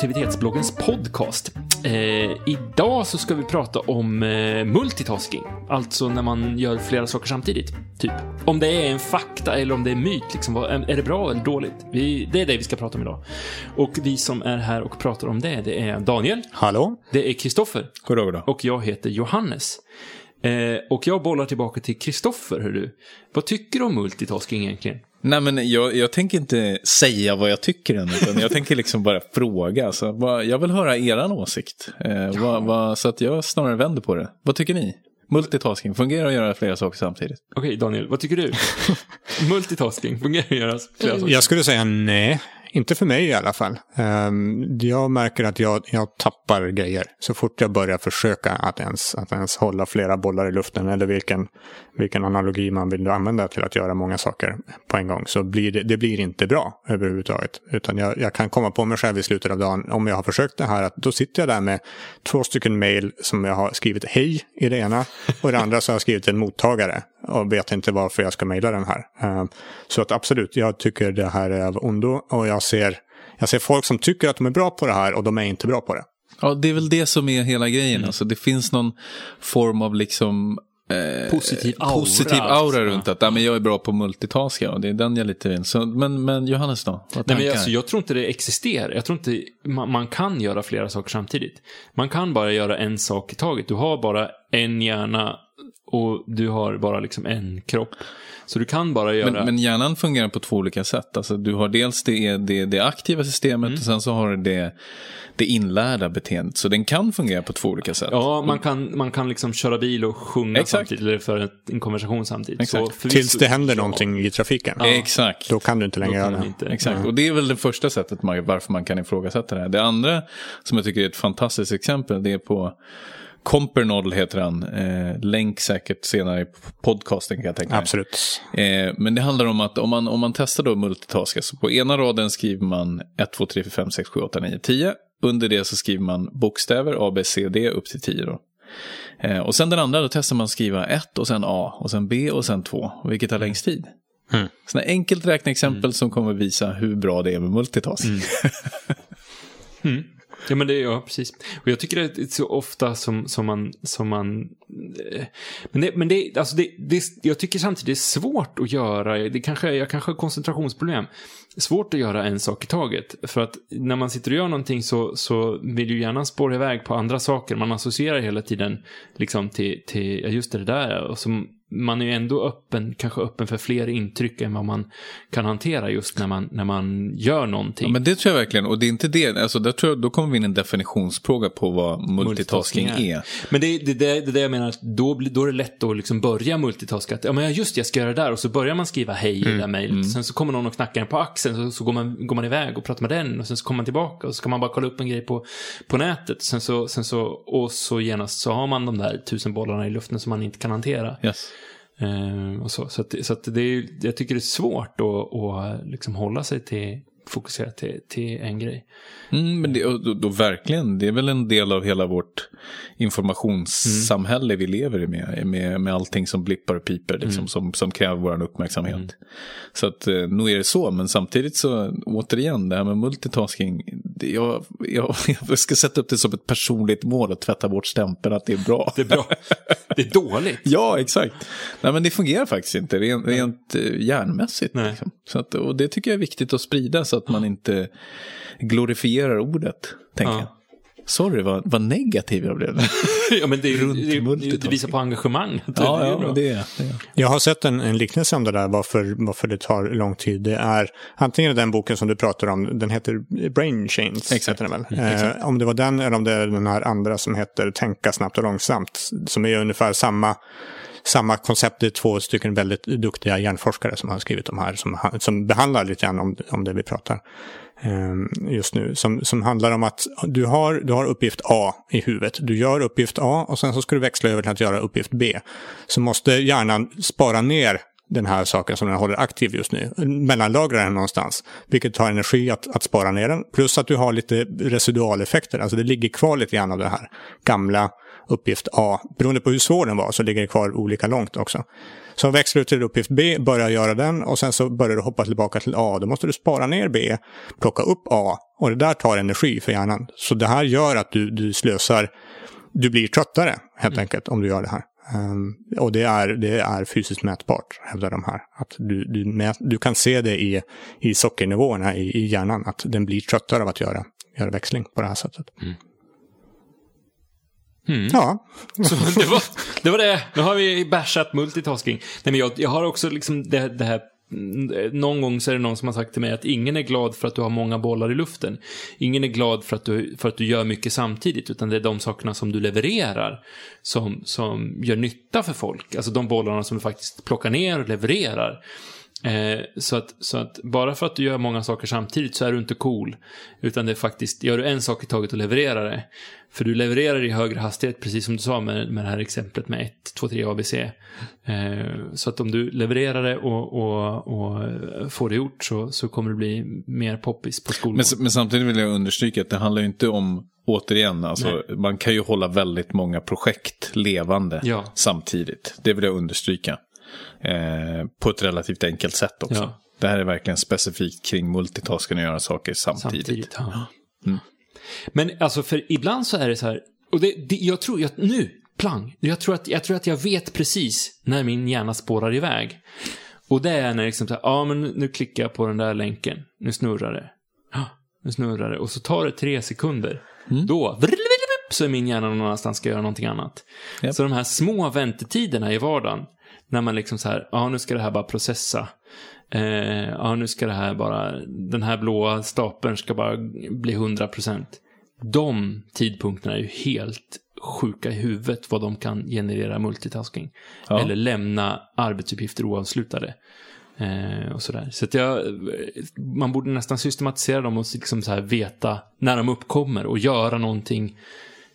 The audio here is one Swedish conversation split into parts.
produktivitetsbloggens podcast. Eh, idag så ska vi prata om eh, multitasking, alltså när man gör flera saker samtidigt. Typ. Om det är en fakta eller om det är myt, liksom, vad, är det bra eller dåligt? Vi, det är det vi ska prata om idag. Och vi som är här och pratar om det, det är Daniel, Hallå? det är Kristoffer Goddag, goddag. och jag heter Johannes. Eh, och jag bollar tillbaka till Kristoffer, du. Vad tycker du om multitasking egentligen? Nej, men jag, jag tänker inte säga vad jag tycker än, utan jag tänker liksom bara fråga. Så vad, jag vill höra er åsikt. Eh, vad, vad, så att jag snarare vänder på det. Vad tycker ni? Multitasking, fungerar att göra flera saker samtidigt? Okej, Daniel, vad tycker du? multitasking, fungerar att göra flera saker? Jag skulle säga nej. Inte för mig i alla fall. Ehm, jag märker att jag, jag tappar grejer så fort jag börjar försöka att ens, att ens hålla flera bollar i luften eller vilken, vilken analogi man vill använda till att göra många saker på en gång. Så blir det, det blir inte bra överhuvudtaget. Utan jag, jag kan komma på mig själv i slutet av dagen om jag har försökt det här att då sitter jag där med två stycken mail som jag har skrivit hej i det ena och i det andra så har jag skrivit en mottagare och vet inte varför jag ska mejla den här. Ehm, Så att absolut, jag tycker det här är av ondo och jag ser, jag ser folk som tycker att de är bra på det här och de är inte bra på det. Ja, det är väl det som är hela grejen. Alltså, det finns någon form av liksom... Eh, Positiv aura. Positiv aura Ja. runt att ja, men jag är bra på multitaska och det är den jag lite vill. Så, men, men Johannes då? Vad Nej, men alltså, jag tror inte det existerar. Jag tror inte man, man kan göra flera saker samtidigt. Man kan bara göra en sak i taget. Du har bara en hjärna och du har bara liksom en kropp. Så du kan bara göra... Men, men hjärnan fungerar på två olika sätt. Alltså, du har dels det, det, det aktiva systemet Mm. och sen så har du det, det inlärda beteendet. Så den kan fungera på två olika sätt. Ja, man kan, man kan liksom köra bil och sjunga Exakt. samtidigt, eller föra en konversation samtidigt. Exakt. Så Tills det händer ja, någonting i trafiken. Exakt. Då kan du inte längre göra det. inte. Exakt, och det är väl det första sättet man, varför man kan ifrågasätta det här. Det andra som jag tycker är ett fantastiskt exempel, det är på Compernodel heter han. Eh, länk säkert senare i podcasten kan jag tänka mig. Absolut. Eh, men det handlar om att om man, om man testar då multitaska, så på ena raden skriver man 1, 2, 3, 4, 5, 6, 7, 8, 9, 10. Under det så skriver man bokstäver A, B, C, D upp till 10 då. Eh, och sen den andra, då testar man skriva 1 och sen A och sen B och sen 2, vilket tar längst tid. Mm. Sådana enkelt räkneexempel som kommer visa hur bra det är med multitasking. Mm. Ja, men det är ja, precis. Och jag tycker att det är så ofta som, som man... Som man eh, men det, men det, alltså det, det, jag tycker samtidigt det är svårt att göra, det kanske, jag kanske har koncentrationsproblem. Svårt att göra en sak i taget. För att när man sitter och gör någonting så, så vill ju hjärnan spåra iväg på andra saker. Man associerar hela tiden liksom till, till ja, just det där. Och som, man är ju ändå öppen, kanske öppen för fler intryck än vad man kan hantera just när man, när man gör någonting. Ja, men det tror jag verkligen. Och det är inte det. Alltså, där tror jag, då kommer vi in i en definitionsfråga på vad multitasking, Multitasking är. Men det, det, det, det är det jag menar, att då, då är det lätt att liksom börja multitaska. Att, ja, men just det, jag ska göra det där. Och så börjar man skriva hej i det där mejlet. Sen så kommer någon och knackar en på axeln. Så, så går, man, går man iväg och pratar med den. Och sen så kommer man tillbaka. Och så kan man bara kolla upp en grej på, på nätet. Sen så, sen så, och så genast så har man de där tusen bollarna i luften som man inte kan hantera. Yes. Eh, och så. Så, att, så att det är, jag tycker det är svårt att, att liksom hålla sig till, fokusera till, till en grej. Mm, men det, då, då verkligen, det är väl en del av hela vårt informationssamhälle vi lever i med, med, med allting som blippar och piper, liksom, som, som kräver vår uppmärksamhet. Så att eh, nog är det så, men samtidigt så, återigen, det här med multitasking, det, jag, jag, jag ska sätta upp det som ett personligt mål att tvätta bort stämpeln att det är bra. Det är bra. det är dåligt. Ja, exakt. Nej, men det fungerar faktiskt inte rent, rent eh, hjärnmässigt. Liksom. Så att, och det tycker jag är viktigt att sprida så att man inte glorifierar ordet, tänker Ja. jag. Sorry, vad, vad negativ jag blev. ja, men det, Runt det, det, det visar på engagemang. Det, ja, det är ja, det det. är- Jag har sett en, en liknelse om det där, varför, varför det tar lång tid. Det är antingen den boken som du pratar om, den heter Brain Chains. Exakt. Heter den väl? Eh, om det var den eller om det är den här andra som heter Tänka snabbt och långsamt. Som är ungefär samma, samma koncept. Det är två stycken väldigt duktiga hjärnforskare som har skrivit de här. Som, som behandlar lite grann om, om det vi pratar ehm, just nu. Som, som handlar om att du har, du har uppgift A i huvudet. Du gör uppgift A och sen så ska du växla över till att göra uppgift B. Så måste hjärnan spara ner den här saken som den håller aktiv just nu. Mellanlagra den någonstans. Vilket tar energi att, att spara ner den. Plus att du har lite residualeffekter. Alltså det ligger kvar lite grann av det här gamla uppgift A. Beroende på hur svår den var så ligger det kvar olika långt också. Så växlar du till uppgift B, börjar göra den och sen så börjar du hoppa tillbaka till A. Då måste du spara ner B, plocka upp A och det där tar energi för hjärnan. Så det här gör att du, du slösar, du blir tröttare helt mm. enkelt om du gör det här. Um, och det är, det är fysiskt mätbart, hävdar de här. Att du, du, mät, du kan se det i, i sockernivåerna i, i hjärnan, att den blir tröttare av att göra, göra växling på det här sättet. Mm. Mm. Ja. Så det, var, det var det. Nu har vi bashat multitasking. Nej, men jag, jag har också liksom det, det här någon gång så är det någon som har sagt till mig att ingen är glad för att du har många bollar i luften. Ingen är glad för att du, för att du gör mycket samtidigt, utan det är de sakerna som du levererar som, som gör nytta för folk. Alltså de bollarna som du faktiskt plockar ner och levererar. Eh, så, att, så att bara för att du gör många saker samtidigt så är du inte cool. Utan det är faktiskt, gör du en sak i taget och levererar det. För du levererar i högre hastighet, precis som du sa med, med det här exemplet med 1, 2, 3 ABC. Eh, så att om du levererar det och, och, och får det gjort så, så kommer det bli mer poppis på skolan. Men, men, samtidigt vill jag understryka att det handlar ju inte om, återigen, alltså, man kan ju hålla väldigt många projekt levande ja. samtidigt. Det vill jag understryka. Eh, på ett relativt enkelt sätt också. Ja. Det här är verkligen specifikt kring multitasken och göra saker samtidigt. samtidigt ja. mm. Men alltså, för ibland så är det så här, och det, det, jag tror, jag, nu, plang, jag tror, att, jag tror att jag vet precis när min hjärna spårar iväg. Och det är när liksom så här, ja men nu klickar jag på den där länken, nu snurrar det. Ja, nu snurrar det. Och så tar det tre sekunder. Mm. Då, så är min hjärna någon annanstans ska göra någonting annat. Yep. Så de här små väntetiderna i vardagen, när man liksom så här, ja nu ska det här bara processa. Eh, ja nu ska det här bara, den här blåa stapeln ska bara bli 100%. De tidpunkterna är ju helt sjuka i huvudet vad de kan generera multitasking. Ja. Eller lämna arbetsuppgifter oavslutade. Eh, och sådär. Så att jag, man borde nästan systematisera dem och liksom så här veta när de uppkommer och göra någonting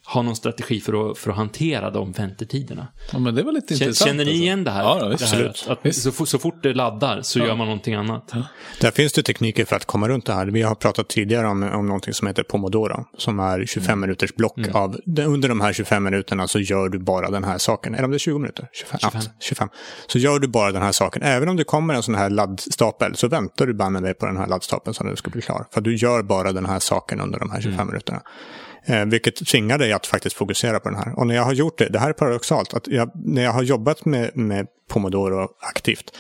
ha någon strategi för att, för att hantera de väntetiderna. Ja, men det var lite känner, intressant. Känner ni igen det här? Ja, det här att, att så, så, fort det laddar så ja. gör man någonting annat. Ja. Där finns det tekniker för att komma runt det här. Vi har pratat tidigare om, om någonting som heter Pomodoro, som är 25 mm. minuters block mm. av, under de här 25 minuterna så gör du bara den här saken. Eller om det är 20 minuter? 25. 25. Ja, 25. Så gör du bara den här saken. Även om det kommer en sån här laddstapel så väntar du bara med dig på den här laddstapeln så du ska bli klar. För du gör bara den här saken under de här 25 mm. minuterna. Eh, vilket tvingar dig att faktiskt fokusera på den här. Och när jag har gjort det, det här är paradoxalt, att jag, när jag har jobbat med, med Pomodoro aktivt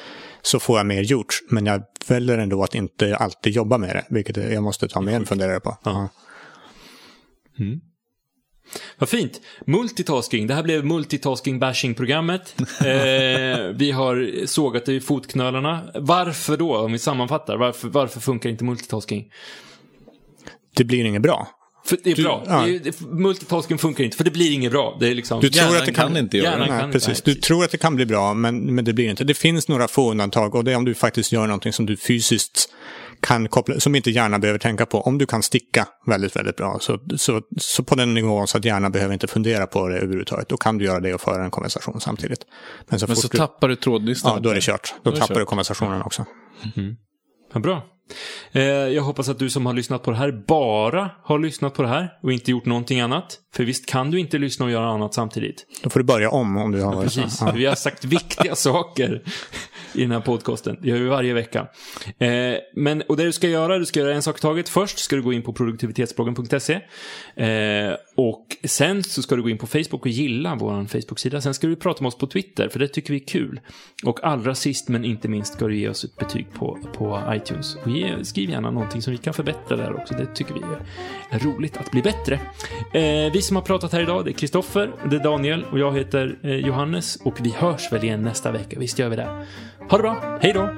så får jag mer gjort. Men jag väljer ändå att inte alltid jobba med det, vilket jag måste ta med en funderare på. Ja. Mm. Vad fint. Multitasking. Det här blev multitasking-bashing-programmet. eh, vi har sågat det i fotknölarna. Varför då, om vi sammanfattar? Varför, varför funkar inte multitasking? Det blir inget bra. För det är du, bra. Ja. Det är, multitasking funkar inte, för det blir inget bra. Det är liksom, du tror att det kan, kan inte göra det. Nej, precis. Du tror att det kan bli bra, men, men det blir inte. Det finns några få undantag och det är om du faktiskt gör någonting som du fysiskt kan koppla, som inte hjärnan behöver tänka på. Om du kan sticka väldigt, väldigt bra, så, så, så på den nivån så att hjärnan behöver inte fundera på det överhuvudtaget, då kan du göra det och föra en konversation samtidigt. Men så, men så du, tappar du trådlistan? Ja, då är det kört. Då, då tappar kört. du konversationen också. Mm. Ja, bra. Eh, jag hoppas att du som har lyssnat på det här bara har lyssnat på det här och inte gjort någonting annat. För visst kan du inte lyssna och göra annat samtidigt. Då får du börja om om du har ja, Precis. Ja. Vi har sagt viktiga saker i den här podcasten. Det gör vi varje vecka. Eh, men, och det du ska göra, du ska göra en sak i taget. Först ska du gå in på produktivitetsbloggen.se. Eh, och sen så ska du gå in på Facebook och gilla vår Facebook-sida. Sen ska du prata med oss på Twitter, för det tycker vi är kul. Och allra sist men inte minst ska du ge oss ett betyg på, på iTunes. Och ge, skriv gärna någonting som vi kan förbättra där också. Det tycker vi är roligt att bli bättre. Eh, vi som har pratat här idag, det är Kristoffer, det är Daniel och jag heter eh, Johannes. Och vi hörs väl igen nästa vecka. Visst gör vi det. Ha det bra, hej då!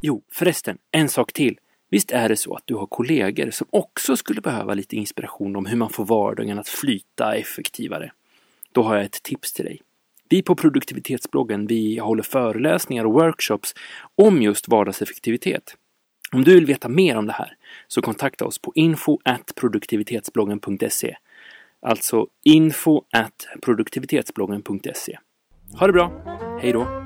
Jo, förresten, en sak till. Visst är det så att du har kollegor som också skulle behöva lite inspiration om hur man får vardagen att flyta effektivare? Då har jag ett tips till dig. Vi på produktivitetsbloggen, vi håller föreläsningar och workshops om just vardagseffektivitet. Om du vill veta mer om det här så kontakta oss på info produktivitetsbloggen.se. Alltså info at produktivitetsbloggen.se. Ha det bra! Hej då!